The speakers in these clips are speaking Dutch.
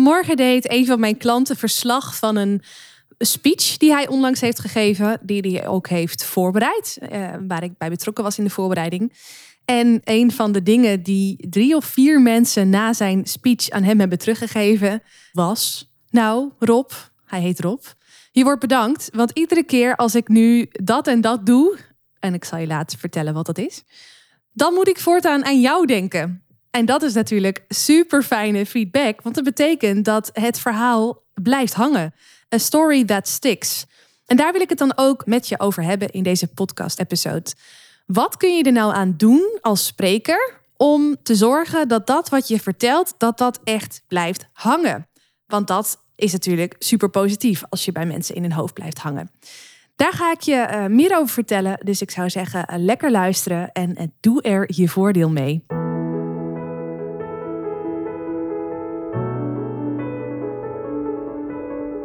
Vanmorgen deed een van mijn klanten verslag van een speech die hij onlangs heeft gegeven, die hij ook heeft voorbereid, eh, waar ik bij betrokken was in de voorbereiding. En een van de dingen die drie of vier mensen na zijn speech aan hem hebben teruggegeven was: Nou, Rob, hij heet Rob. Je wordt bedankt, want iedere keer als ik nu dat en dat doe, en ik zal je later vertellen wat dat is, dan moet ik voortaan aan jou denken. En dat is natuurlijk super fijne feedback, want dat betekent dat het verhaal blijft hangen. A story that sticks. En daar wil ik het dan ook met je over hebben in deze podcast-episode. Wat kun je er nou aan doen als spreker om te zorgen dat dat wat je vertelt, dat dat echt blijft hangen? Want dat is natuurlijk super positief als je bij mensen in hun hoofd blijft hangen. Daar ga ik je uh, meer over vertellen. Dus ik zou zeggen, uh, lekker luisteren en uh, doe er je voordeel mee.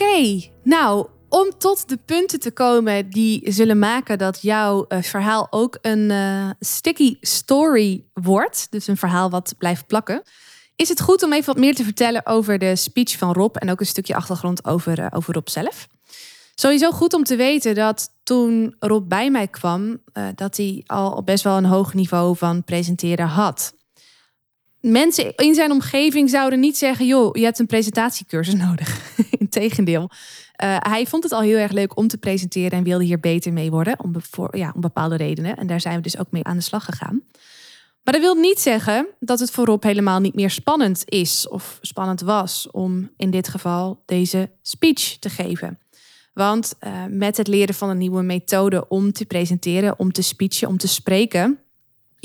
Oké, nou, om tot de punten te komen die zullen maken dat jouw uh, verhaal ook een uh, sticky story wordt, dus een verhaal wat blijft plakken, is het goed om even wat meer te vertellen over de speech van Rob en ook een stukje achtergrond over, uh, over Rob zelf. Sowieso goed om te weten dat toen Rob bij mij kwam, dat hij al best wel een hoog niveau van presenteren had. Mensen in zijn omgeving zouden niet zeggen: joh, je hebt een presentatiecursus nodig. Integendeel. Uh, hij vond het al heel erg leuk om te presenteren en wilde hier beter mee worden. Om, voor, ja, om bepaalde redenen. En daar zijn we dus ook mee aan de slag gegaan. Maar dat wil niet zeggen dat het voorop helemaal niet meer spannend is of spannend was om in dit geval deze speech te geven. Want uh, met het leren van een nieuwe methode om te presenteren, om te speechen, om te spreken,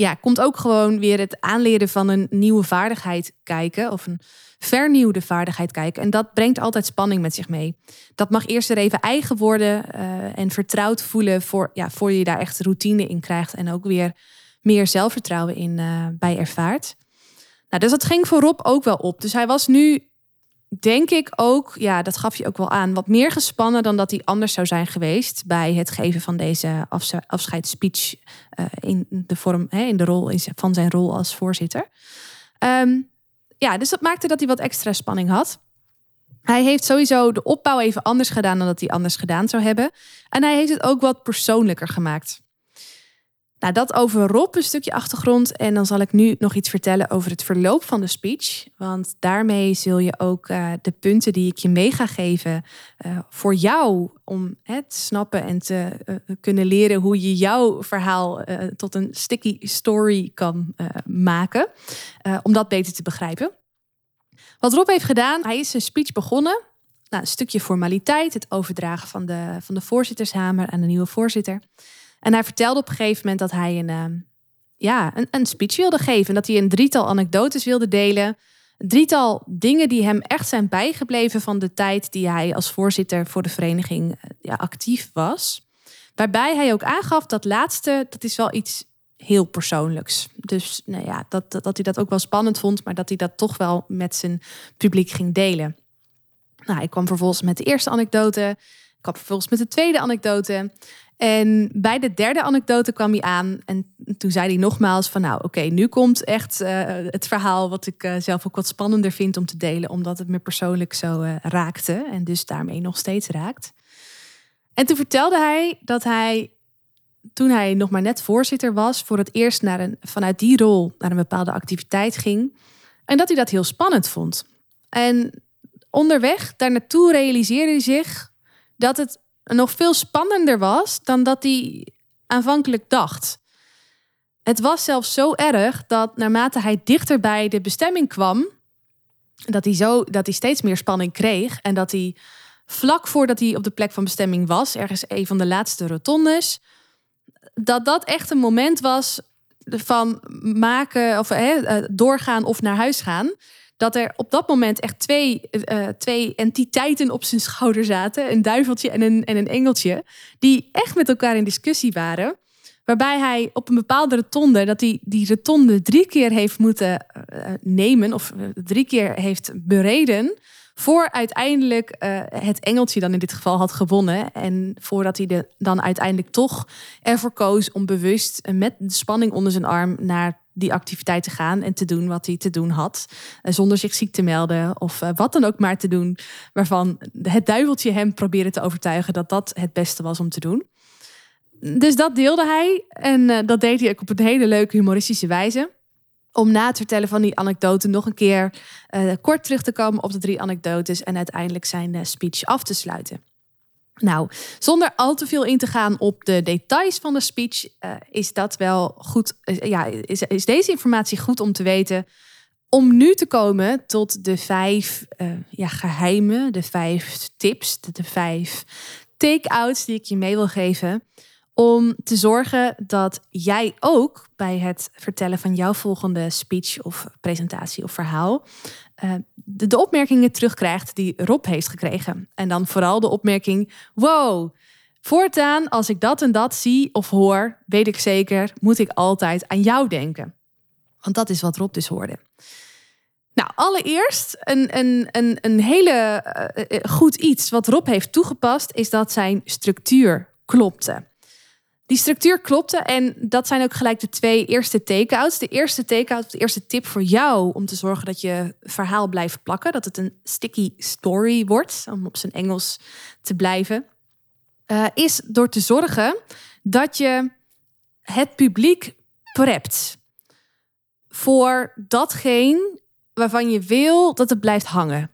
ja, komt ook gewoon weer het aanleren van een nieuwe vaardigheid kijken of een vernieuwde vaardigheid kijken. En dat brengt altijd spanning met zich mee. Dat mag eerst er even eigen worden uh, en vertrouwd voelen voor, ja, voor je daar echt routine in krijgt en ook weer meer zelfvertrouwen in uh, bij ervaart. Nou, dus dat ging voor Rob ook wel op. Dus hij was nu, denk ik ook, ja, dat gaf je ook wel aan, wat meer gespannen dan dat hij anders zou zijn geweest bij het geven van deze afscheidsspeech uh, in de vorm, hè, in de rol van zijn rol als voorzitter. Um, ja, dus dat maakte dat hij wat extra spanning had. Hij heeft sowieso de opbouw even anders gedaan dan dat hij anders gedaan zou hebben. En hij heeft het ook wat persoonlijker gemaakt. Nou, dat over Rob, een stukje achtergrond. En dan zal ik nu nog iets vertellen over het verloop van de speech. Want daarmee zul je ook uh, de punten die ik je mee ga geven uh, voor jou om hè, te snappen en te uh, kunnen leren hoe je jouw verhaal tot een sticky story kan maken. om dat beter te begrijpen. Wat Rob heeft gedaan, hij is zijn speech begonnen. Nou, een stukje formaliteit, het overdragen van de, van de voorzittershamer aan de nieuwe voorzitter. En hij vertelde op een gegeven moment dat hij een, uh, ja, een, een speech wilde geven. Dat hij een drietal anekdotes wilde delen. Een drietal dingen die hem echt zijn bijgebleven van de tijd die hij als voorzitter voor de vereniging eh, ja, actief was. Waarbij hij ook aangaf dat laatste, dat is wel iets heel persoonlijks. Dus nou ja, dat, dat, dat hij dat ook wel spannend vond, maar dat hij dat toch wel met zijn publiek ging delen. Nou, ik kwam vervolgens met de eerste anekdote. Ik kwam vervolgens met de tweede anekdote. En bij de derde anekdote kwam hij aan en toen zei hij nogmaals van nou oké, nu komt echt uh, het verhaal wat ik uh, zelf ook wat spannender vind om te delen, omdat het me persoonlijk zo uh, raakte en dus daarmee nog steeds raakt. En toen vertelde hij dat hij toen hij nog maar net voorzitter was, voor het eerst naar een, vanuit die rol naar een bepaalde activiteit ging en dat hij dat heel spannend vond. En onderweg daar naartoe realiseerde hij zich dat het nog veel spannender was dan dat hij aanvankelijk dacht. Het was zelfs zo erg dat naarmate hij dichter bij de bestemming kwam, dat hij, zo, dat hij steeds meer spanning kreeg. En dat hij vlak voordat hij op de plek van bestemming was, ergens een van de laatste rotondes, dat dat echt een moment was van maken of hè, eh, doorgaan of naar huis gaan dat er op dat moment echt twee, uh, twee entiteiten op zijn schouder zaten. Een duiveltje en een, en een engeltje. Die echt met elkaar in discussie waren. Waarbij hij op een bepaalde rotonde, dat hij die rotonde drie keer heeft moeten uh, nemen. Of drie keer heeft bereden voor uiteindelijk uh, het engeltje dan in dit geval had gewonnen. En voordat hij de, dan uiteindelijk toch ervoor koos om bewust met de spanning onder zijn arm naar die activiteit te gaan en te doen wat hij te doen had. Uh, zonder zich ziek te melden of wat dan ook maar te doen. Waarvan het duiveltje hem probeerde te overtuigen dat dat het beste was om te doen. Dus dat deelde hij. En dat deed hij ook op een hele leuke humoristische wijze om na het vertellen van die anekdote nog een keer uh, kort terug te komen op de drie anekdotes en uiteindelijk zijn uh, speech af te sluiten. Nou, zonder al te veel in te gaan op de details van de speech, uh, is dat wel goed. ja, is, is deze informatie goed om te weten. Om nu te komen tot de vijf ja, geheimen, de vijf tips, de, de vijf take-outs die ik je mee wil geven om te zorgen dat jij ook bij het vertellen van jouw volgende speech of presentatie of verhaal uh, de, de, opmerkingen terugkrijgt die Rob heeft gekregen. En dan vooral de opmerking: wow. Voortaan, als ik dat en dat zie of hoor, weet ik zeker, moet ik altijd aan jou denken. Want dat is wat Rob dus hoorde. Nou, allereerst een, een, een, een hele uh, goed iets wat Rob heeft toegepast, is dat zijn structuur klopte. Die structuur klopte en dat zijn ook gelijk de twee eerste take-outs. De eerste take-out, de eerste tip voor jou om te zorgen dat je verhaal blijft plakken. Dat het een sticky story wordt, om op zijn Engels te blijven. Uh, is door te zorgen dat je het publiek prept voor datgene waarvan je wil dat het blijft hangen.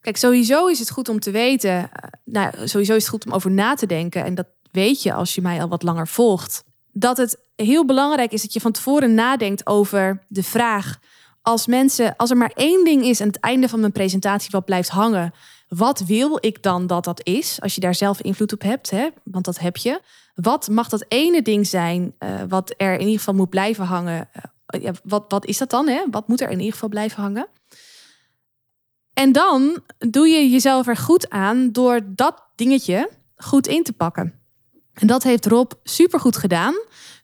Kijk, sowieso is het goed om te weten. Eh, nou, sowieso is het goed om over na te denken. En dat weet je als je mij al wat langer volgt, dat het heel belangrijk is dat je van tevoren nadenkt over de vraag: als mensen, als er maar één ding is aan het einde van mijn presentatie wat blijft hangen, wat wil ik dan dat dat is? Als je daar zelf invloed op hebt, hè? want dat heb je. Wat mag dat ene ding zijn uh, wat er in ieder geval moet blijven hangen? Ja, wat, wat is dat dan? Hè? Wat moet er in ieder geval blijven hangen? En dan doe je jezelf er goed aan door dat dingetje goed in te pakken. En dat heeft Rob supergoed gedaan.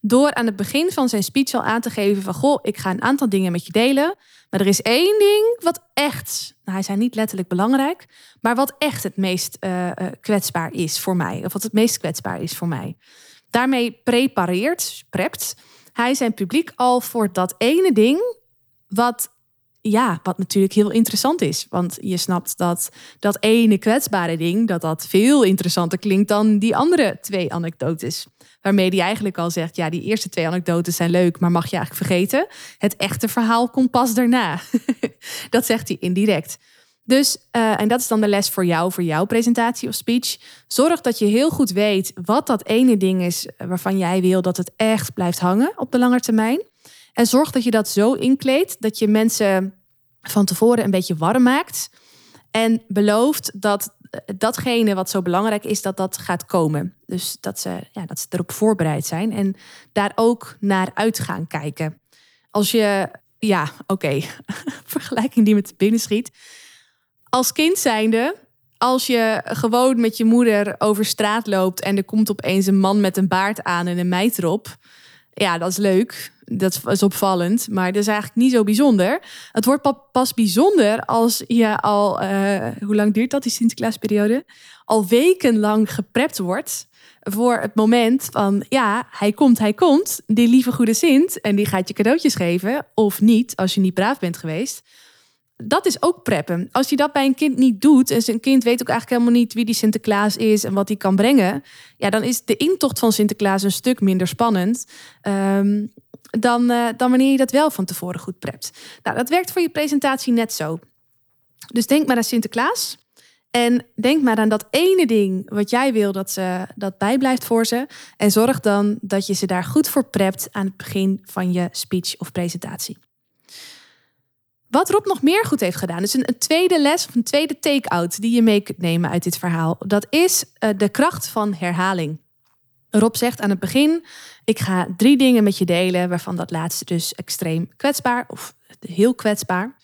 Door aan het begin van zijn speech al aan te geven van... goh, ik ga een aantal dingen met je delen. Maar er is één ding wat echt... Nou, hij zijn niet letterlijk belangrijk... maar wat echt het meest uh, kwetsbaar is voor mij. Of wat het meest kwetsbaar is voor mij. Daarmee prepareert, prept hij zijn publiek al voor dat ene ding... wat ja, wat natuurlijk heel interessant is. Want je snapt dat dat ene kwetsbare ding, dat dat veel interessanter klinkt dan die andere twee anekdotes. Waarmee hij eigenlijk al zegt, ja, die eerste twee anekdotes zijn leuk, maar mag je eigenlijk vergeten. Het echte verhaal komt pas daarna. dat zegt hij indirect. Dus, uh, en dat is dan de les voor jou, voor jouw presentatie of speech. Zorg dat je heel goed weet wat dat ene ding is waarvan jij wil dat het echt blijft hangen op de lange termijn. En zorg dat je dat zo inkleedt dat je mensen van tevoren een beetje warm maakt. En belooft dat eh, datgene wat zo belangrijk is, dat dat gaat komen. Dus dat ze, ja, dat ze erop voorbereid zijn en daar ook naar uit gaan kijken. Als je, ja, oké, vergelijking die met binnen schiet. Als kind zijnde, als je gewoon met je moeder over straat loopt en er komt opeens een man met een baard aan en een meid erop. Ja, dat is leuk dat is opvallend, maar dat is eigenlijk niet zo bijzonder. Het wordt pas bijzonder als je al, uh, hoe lang duurt dat, die Sinterklaasperiode? Al wekenlang geprept wordt voor het moment van, ja, hij komt, hij komt, die lieve goede Sint, en die gaat je cadeautjes geven, of niet, als je niet braaf bent geweest. Dat is ook preppen. Als je dat bij een kind niet doet, en zijn kind weet ook eigenlijk helemaal niet wie die Sinterklaas is en wat hij kan brengen, ja, dan is de intocht van Sinterklaas een stuk minder spannend. Um, dan, uh, dan wanneer je dat wel van tevoren goed prept. Nou, dat werkt voor je presentatie net zo. Dus denk maar aan Sinterklaas. En denk maar aan dat ene ding wat jij wil dat, ze, dat bijblijft voor ze. En zorg dan dat je ze daar goed voor prept aan het begin van je speech of presentatie. Wat Rob nog meer goed heeft gedaan, is een, tweede les of een tweede take-out die je mee kunt nemen uit dit verhaal. Dat is uh, de kracht van herhaling. Rob zegt aan het begin: Ik ga drie dingen met je delen, waarvan dat laatste dus extreem kwetsbaar of heel kwetsbaar.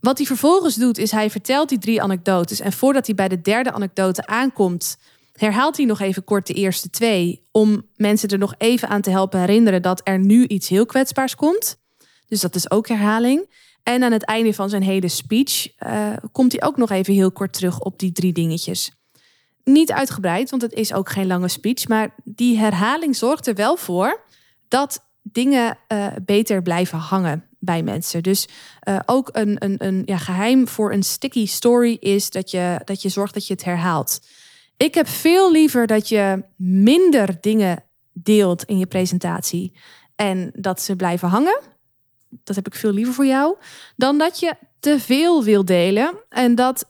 Wat hij vervolgens doet, is hij vertelt die drie anekdotes. En voordat hij bij de derde anekdote aankomt, herhaalt hij nog even kort de eerste twee. Om mensen er nog even aan te helpen herinneren dat er nu iets heel kwetsbaars komt. Dus dat is ook herhaling. En aan het einde van zijn hele speech uh, komt hij ook nog even heel kort terug op die drie dingetjes. Niet uitgebreid, want het is ook geen lange speech. Maar die herhaling zorgt er wel voor dat dingen uh, beter blijven hangen bij mensen. Dus uh, ook een, een, een ja, geheim voor een sticky story is dat je, dat je zorgt dat je het herhaalt. Ik heb veel liever dat je minder dingen deelt in je presentatie en dat ze blijven hangen. Dat heb ik veel liever voor jou. Dan dat je te veel wil delen en dat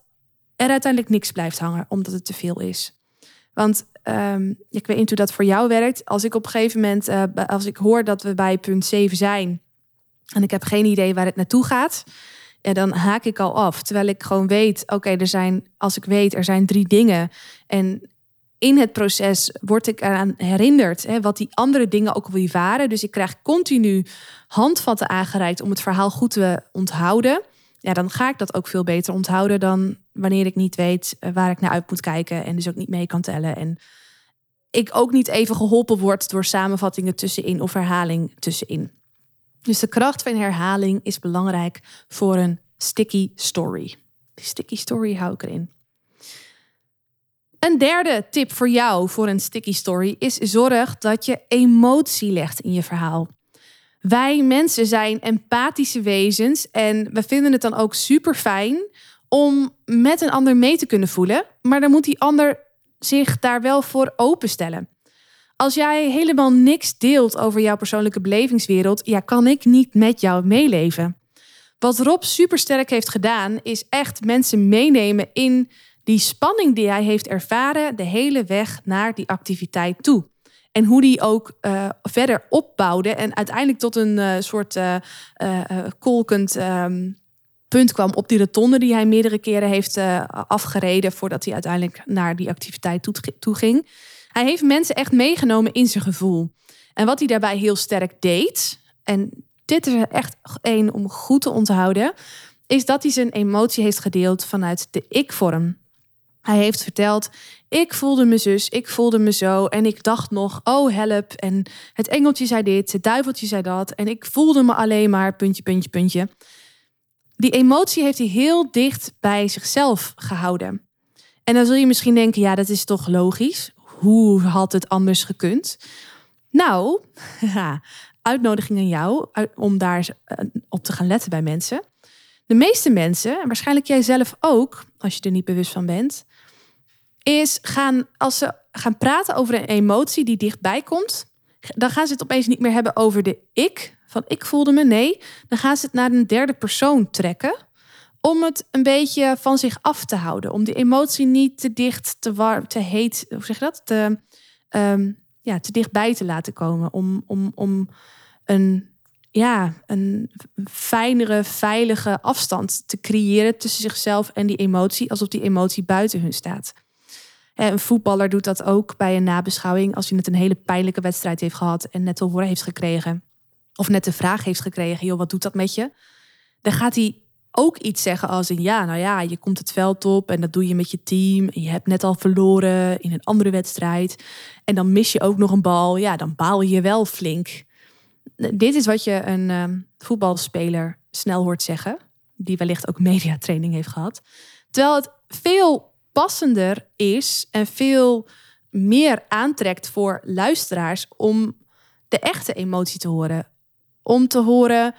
er uiteindelijk niks blijft hangen omdat het te veel is. Want um, ik weet niet hoe dat voor jou werkt. Als ik op een gegeven moment, uh, als ik hoor dat we bij punt 7 zijn en ik heb geen idee waar het naartoe gaat, en dan haak ik al af. Terwijl ik gewoon weet, oké, er zijn, als ik weet, er zijn drie dingen. En in het proces word ik eraan herinnerd hè, wat die andere dingen ook alweer waren. Dus ik krijg continu handvatten aangereikt om het verhaal goed te onthouden. Ja, dan ga ik dat ook veel beter onthouden dan wanneer ik niet weet eh, waar ik naar uit moet kijken en dus ook niet mee kan tellen. En ik ook niet even geholpen word door samenvattingen tussenin of herhaling tussenin. Dus de kracht van herhaling is belangrijk voor een sticky story. Sticky story hou ik erin. Een derde tip voor jou voor een sticky story is zorg dat je emotie legt in je verhaal. Wij mensen zijn empathische wezens en we vinden het dan ook super fijn om met een ander mee te kunnen voelen, maar dan moet die ander zich daar wel voor openstellen. Als jij helemaal niks deelt over jouw persoonlijke belevingswereld, ja, kan ik niet met jou meeleven. Wat Rob supersterk heeft gedaan, is echt mensen meenemen in die spanning die hij heeft ervaren de hele weg naar die activiteit toe. En hoe die ook uh, verder opbouwde en uiteindelijk tot een uh, soort uh, kolkend um, punt kwam op die rotonde die hij meerdere keren heeft afgereden voordat hij uiteindelijk naar die activiteit toe, toe ging. Hij heeft mensen echt meegenomen in zijn gevoel. En wat hij daarbij heel sterk deed, en dit is echt één om goed te onthouden, is dat hij zijn emotie heeft gedeeld vanuit de ik-vorm. Hij heeft verteld: Ik voelde me zus, ik voelde me zo. En ik dacht nog: Oh, help. En het engeltje zei dit, het duiveltje zei dat. En ik voelde me alleen maar puntje, puntje, puntje. Die emotie heeft hij heel dicht bij zichzelf gehouden. En dan zul je misschien denken: Ja, dat is toch logisch? Hoe had het anders gekund? Nou, uitnodiging aan jou om daar eh, op te gaan letten bij mensen. De meeste mensen, en waarschijnlijk jij zelf ook, als je er niet bewust van bent, is gaan, als ze gaan praten over een emotie die dichtbij komt, dan gaan ze het opeens niet meer hebben over de ik, van ik voelde me. Nee, dan gaan ze het naar een derde persoon trekken om het een beetje van zich af te houden. Om die emotie niet te dicht, te warm, te heet, hoe zeg je dat? Te, um, ja, te dichtbij te laten komen. Om, om, om een, ja, een fijnere, veilige afstand te creëren tussen zichzelf en die emotie, alsof die emotie buiten hun staat. Een voetballer doet dat ook bij een nabeschouwing. Als hij net een hele pijnlijke wedstrijd heeft gehad en net te horen heeft gekregen. Of net de vraag heeft gekregen, joh, wat doet dat met je? Dan gaat hij ook iets zeggen als in ja, nou ja, je komt het veld op en dat doe je met je team. En je hebt net al verloren in een andere wedstrijd. En dan mis je ook nog een bal. Ja, dan baal je wel flink. Dit is wat je een um, voetbalspeler snel hoort zeggen. Die wellicht ook mediatraining heeft gehad. Terwijl het veel passender is en veel meer aantrekt voor luisteraars om de echte emotie te horen. Om te horen,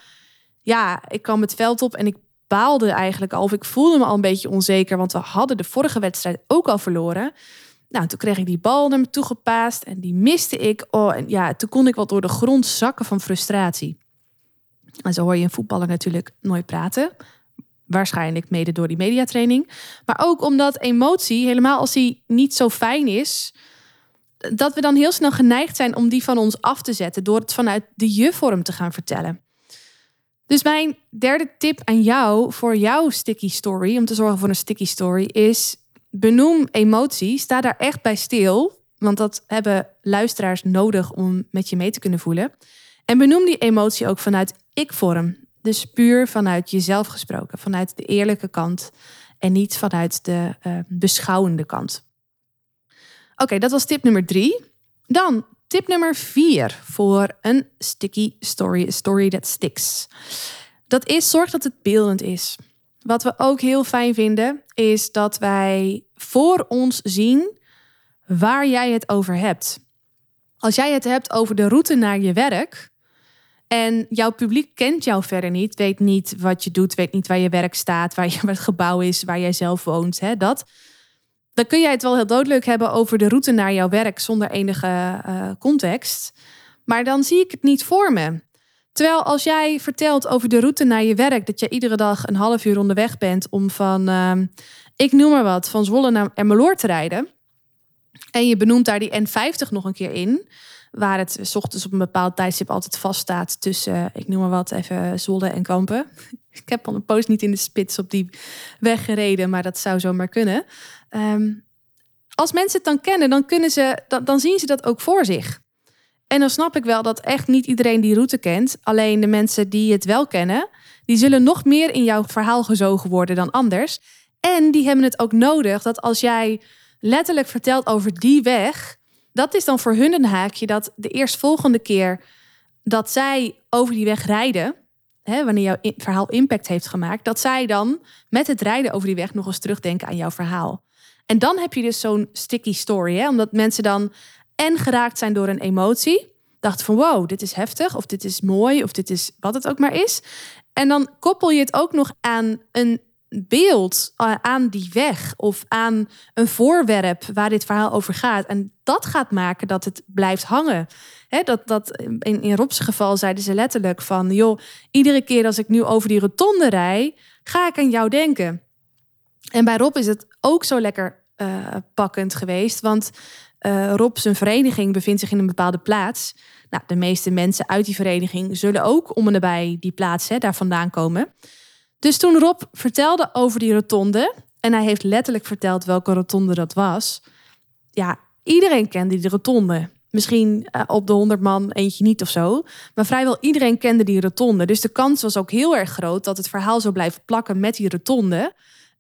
ja, ik kwam het veld op en ik baalde eigenlijk al, of ik voelde me al een beetje onzeker, want we hadden de vorige wedstrijd ook al verloren. Nou, toen kreeg ik die bal naar me toe gepaast en die miste ik. Oh, en ja, toen kon ik wat door de grond zakken van frustratie. En zo hoor je een voetballer natuurlijk nooit praten. Waarschijnlijk mede door die mediatraining. Maar ook omdat emotie, helemaal als die niet zo fijn is, dat we dan heel snel geneigd zijn om die van ons af te zetten door het vanuit de je-vorm te gaan vertellen. Dus mijn derde tip aan jou voor jouw sticky story, om te zorgen voor een sticky story, is benoem emotie. Sta daar echt bij stil, want dat hebben luisteraars nodig om met je mee te kunnen voelen. En benoem die emotie ook vanuit ik-vorm. Dus puur vanuit jezelf gesproken, vanuit de eerlijke kant en niet vanuit de uh, beschouwende kant. Oké, dat was tip nummer drie. Dan tip nummer vier voor een sticky story, a story that sticks. Dat is zorg dat het beeldend is. Wat we ook heel fijn vinden, is dat wij voor ons zien waar jij het over hebt. Als jij het hebt over de route naar je werk en jouw publiek kent jou verder niet, weet niet wat je doet, weet niet waar je werk staat, waar, je, waar het gebouw is, waar jij zelf woont, hè, dat, dan kun jij het wel heel doodleuk hebben over de route naar jouw werk zonder enige uh, context. Maar dan zie ik het niet voor me. Terwijl als jij vertelt over de route naar je werk, dat je iedere dag een half uur onderweg bent om van, uh, ik noem maar wat, van Zwolle naar Emmeloord te rijden. En je benoemt daar die N50 nog een keer in. Waar het s ochtends op een bepaald tijdstip altijd vaststaat tussen, ik noem maar wat, even Zwolle en Kampen. Ik heb al een post niet in de spits op die weg gereden, maar dat zou zomaar kunnen. Um, als mensen het dan kennen, dan, kunnen ze, dan zien ze dat ook voor zich. En dan snap ik wel dat echt niet iedereen die route kent. Alleen de mensen die het wel kennen, die zullen nog meer in jouw verhaal gezogen worden dan anders. En die hebben het ook nodig dat als jij letterlijk vertelt over die weg, dat is dan voor hun een haakje dat de eerstvolgende keer dat zij over die weg rijden, hè, wanneer jouw verhaal impact heeft gemaakt, dat zij dan met het rijden over die weg nog eens terugdenken aan jouw verhaal. En dan heb je dus zo'n sticky story, hè, omdat mensen dan en geraakt zijn door een emotie, dachten van wow, dit is heftig, of dit is mooi, of dit is wat het ook maar is. En dan koppel je het ook nog aan een beeld eh, aan die weg of aan een voorwerp waar dit verhaal over gaat. En dat gaat maken dat het blijft hangen. dat, dat, in, in Rob's geval zeiden ze letterlijk van... joh, iedere keer als ik nu over die rotonde rij, ga ik aan jou denken. En bij Rob is het ook zo lekker uh, pakkend geweest. Want uh, Rob zijn vereniging bevindt zich in een bepaalde plaats. Nou, de meeste mensen uit die vereniging zullen ook om en nabij die plaats daar vandaan komen. Dus toen Rob vertelde over die rotonde, en hij heeft letterlijk verteld welke rotonde dat was. Ja, iedereen kende die rotonde. Misschien uh, op de 100 man eentje niet of zo. Maar vrijwel iedereen kende die rotonde. Dus de kans was ook heel erg groot dat het verhaal zou blijven plakken met die rotonde.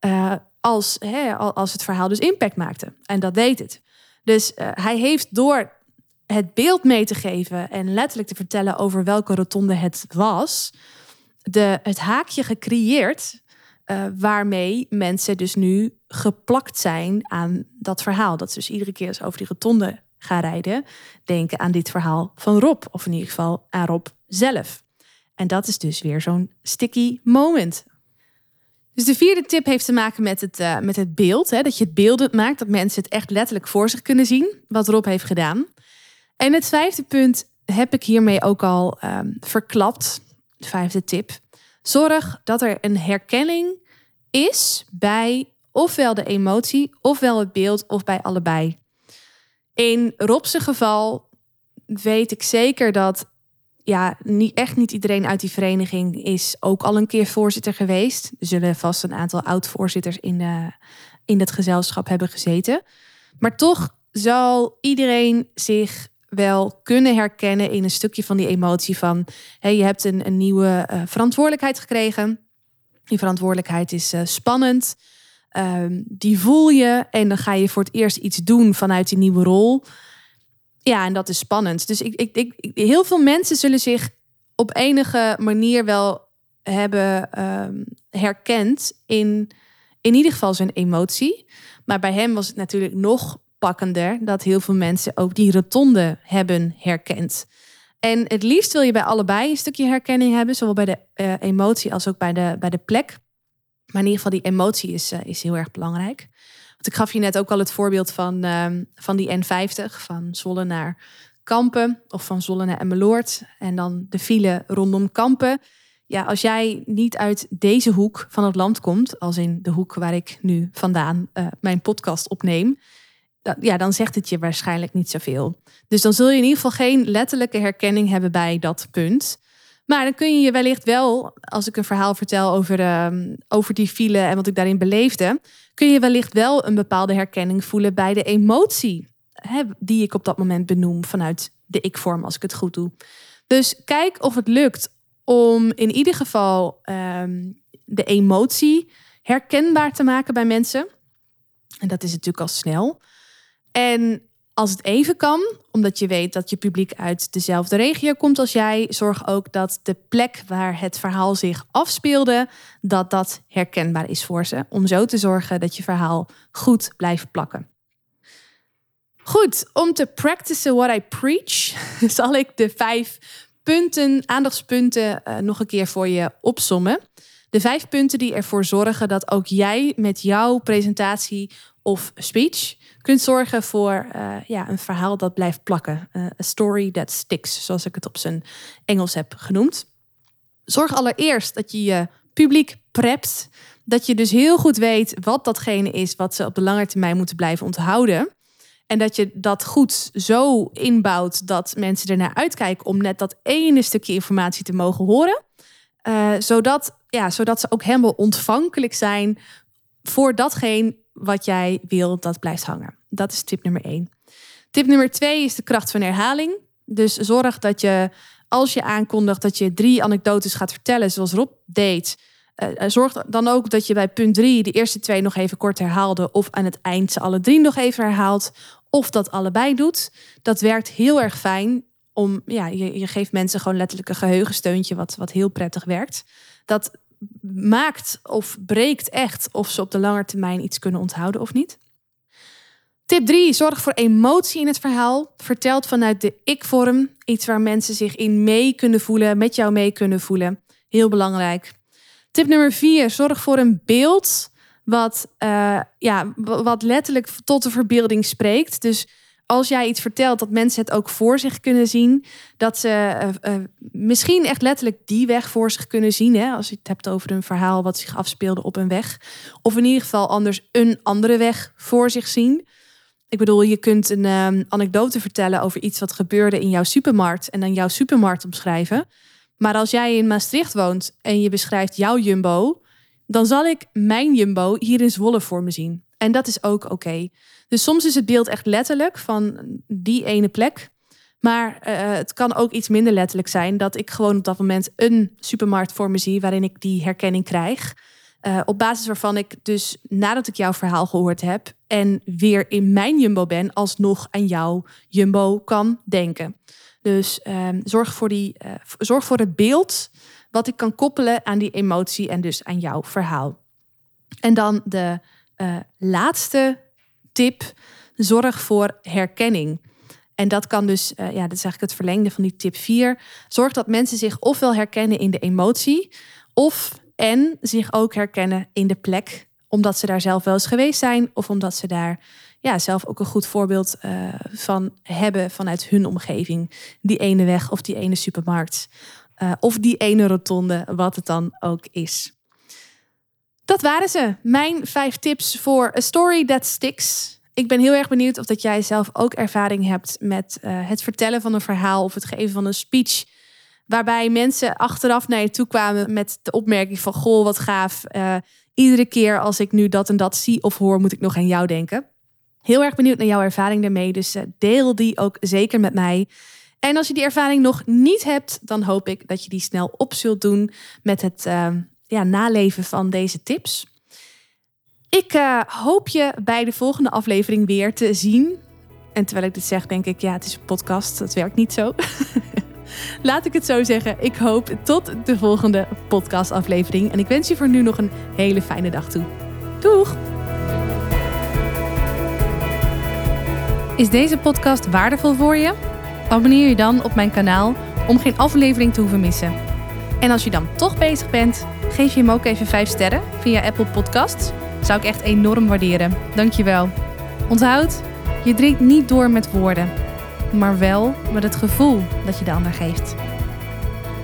Uh, als, hè, als het verhaal dus impact maakte. En dat deed het. Dus uh, hij heeft door het beeld mee te geven en letterlijk te vertellen over welke rotonde het was, de, het haakje gecreëerd uh, waarmee mensen dus nu geplakt zijn aan dat verhaal. Dat ze dus iedere keer als over die rotonde gaan rijden, denken aan dit verhaal van Rob, of in ieder geval aan Rob zelf. En dat is dus weer zo'n sticky moment. Dus de vierde tip heeft te maken met het, uh, met het beeld. Hè, dat je het beeldend maakt, dat mensen het echt letterlijk voor zich kunnen zien, wat Rob heeft gedaan. En het vijfde punt heb ik hiermee ook al um, verklapt. De vijfde tip. Zorg dat er een herkenning is bij ofwel de emotie, ofwel het beeld, of bij allebei. In Rob's geval weet ik zeker dat ja, niet, echt niet iedereen uit die vereniging is ook al een keer voorzitter geweest. Er zullen vast een aantal oud-voorzitters in, de, in dat gezelschap hebben gezeten. Maar toch zal iedereen zich wel kunnen herkennen in een stukje van die emotie van hey, je hebt een, een nieuwe uh, verantwoordelijkheid gekregen. Die verantwoordelijkheid is uh, spannend. Um, die voel je en dan ga je voor het eerst iets doen vanuit die nieuwe rol. Ja, en dat is spannend. Dus ik, ik, ik, heel veel mensen zullen zich op enige manier wel hebben um, herkend in in ieder geval zijn emotie. Maar bij hem was het natuurlijk nog pakkender dat heel veel mensen ook die rotonde hebben herkend. En het liefst wil je bij allebei een stukje herkenning hebben, zowel bij de uh, emotie als ook bij de, bij de plek. Maar in ieder geval die emotie is, uh, is heel erg belangrijk. Want ik gaf je net ook al het voorbeeld van, uh, van die N50, van Zwolle naar Kampen of van Zwolle naar Emmeloord. En dan de file rondom Kampen. Ja, als jij niet uit deze hoek van het land komt, als in de hoek waar ik nu vandaan uh, mijn podcast opneem, ja, dan zegt het je waarschijnlijk niet zoveel. Dus dan zul je in ieder geval geen letterlijke herkenning hebben bij dat punt. Maar dan kun je je wellicht wel, als ik een verhaal vertel over, uh, over die file en wat ik daarin beleefde, kun je wellicht wel een bepaalde herkenning voelen bij de emotie hè, die ik op dat moment benoem vanuit de ik-vorm, als ik het goed doe. Dus kijk of het lukt om in ieder geval ehm, de emotie herkenbaar te maken bij mensen. En dat is natuurlijk al snel. En als het even kan, omdat je weet dat je publiek uit dezelfde regio komt als jij, zorg ook dat de plek waar het verhaal zich afspeelde, dat dat herkenbaar is voor ze. Om zo te zorgen dat je verhaal goed blijft plakken. Goed, om te practicen what I preach, zal ik de vijf punten, aandachtspunten uh, nog een keer voor je opsommen. De vijf punten die ervoor zorgen dat ook jij met jouw presentatie of speech kunt zorgen voor uh, ja, een verhaal dat blijft plakken. Uh, a story that sticks, zoals ik het op zijn Engels heb genoemd. Zorg allereerst dat je je publiek prept. Dat je dus heel goed weet wat datgene is wat ze op de lange termijn moeten blijven onthouden. En dat je dat goed zo inbouwt dat mensen ernaar uitkijken om net dat ene stukje informatie te mogen horen. Uh, zodat, ja, zodat ze ook helemaal ontvankelijk zijn voor datgene wat jij wil dat blijft hangen. Dat is tip nummer één. Tip nummer twee is de kracht van herhaling. Dus zorg dat je, als je aankondigt dat je drie anekdotes gaat vertellen, zoals Rob deed, uh, zorg dan ook dat je bij punt drie de eerste twee nog even kort herhaalde, of aan het eind ze alle drie nog even herhaalt, of dat allebei doet. Dat werkt heel erg fijn. Om, ja, je, je geeft mensen gewoon letterlijk een geheugensteuntje, wat, wat heel prettig werkt. Dat maakt of breekt echt of ze op de lange termijn iets kunnen onthouden of niet. Tip 3. Zorg voor emotie in het verhaal. Vertelt vanuit de ik-vorm. Iets waar mensen zich in mee kunnen voelen, met jou mee kunnen voelen. Heel belangrijk. Tip nummer 4. Zorg voor een beeld wat, uh, ja, wat letterlijk tot de verbeelding spreekt. Dus als jij iets vertelt, dat mensen het ook voor zich kunnen zien. Dat ze uh, uh, misschien echt letterlijk die weg voor zich kunnen zien. Hè? Als je het hebt over een verhaal wat zich afspeelde op een weg. Of in ieder geval anders een andere weg voor zich zien. Ik bedoel, je kunt een um, anekdote vertellen over iets wat gebeurde in jouw supermarkt. En dan jouw supermarkt omschrijven. Maar als jij in Maastricht woont en je beschrijft jouw jumbo. Dan zal ik mijn jumbo hier in Zwolle voor me zien. En dat is ook oké. Dus soms is het beeld echt letterlijk van die ene plek. Maar uh, het kan ook iets minder letterlijk zijn dat ik gewoon op dat moment een supermarkt voor me zie waarin ik die herkenning krijg. Uh, op basis waarvan ik dus nadat ik jouw verhaal gehoord heb en weer in mijn jumbo ben, alsnog aan jouw jumbo kan denken. Dus uh, zorg, voor die, uh, zorg voor het beeld wat ik kan koppelen aan die emotie en dus aan jouw verhaal. En dan de laatste tip: zorg voor herkenning. En dat kan dus, ja, dat is eigenlijk het verlengde van die tip 4. Zorg dat mensen zich ofwel herkennen in de emotie, of en zich ook herkennen in de plek, omdat ze daar zelf wel eens geweest zijn, of omdat ze daar ja, zelf ook een goed voorbeeld uh, van hebben vanuit hun omgeving. Die ene weg of die ene supermarkt. Uh, of die ene rotonde, wat het dan ook is. Dat waren ze. Mijn vijf tips voor A Story That Sticks. Ik ben heel erg benieuwd of dat jij zelf ook ervaring hebt met uh, het vertellen van een verhaal of het geven van een speech. Waarbij mensen achteraf naar je toe kwamen met de opmerking van goh, wat gaaf. Uh, iedere keer als ik nu dat en dat zie of hoor, moet ik nog aan jou denken. Heel erg benieuwd naar jouw ervaring daarmee. Dus uh, deel die ook zeker met mij. En als je die ervaring nog niet hebt, dan hoop ik dat je die snel op zult doen met het ja, naleven van deze tips. Ik hoop je bij de volgende aflevering weer te zien. En terwijl ik dit zeg, denk ik, ja, het is een podcast. Dat werkt niet zo. Laat ik het zo zeggen. Ik hoop tot de volgende podcastaflevering. En ik wens je voor nu nog een hele fijne dag toe. Doeg! Is deze podcast waardevol voor je? Abonneer je dan op mijn kanaal om geen aflevering te hoeven missen. En als je dan toch bezig bent, geef je hem ook even 5 sterren via Apple Podcasts. Zou ik echt enorm waarderen. Dankjewel. Onthoud, je drinkt niet door met woorden, maar wel met het gevoel dat je de ander geeft.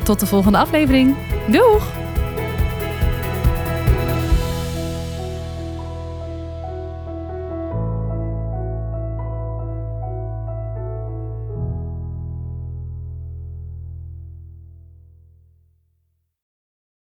Tot de volgende aflevering. Doeg!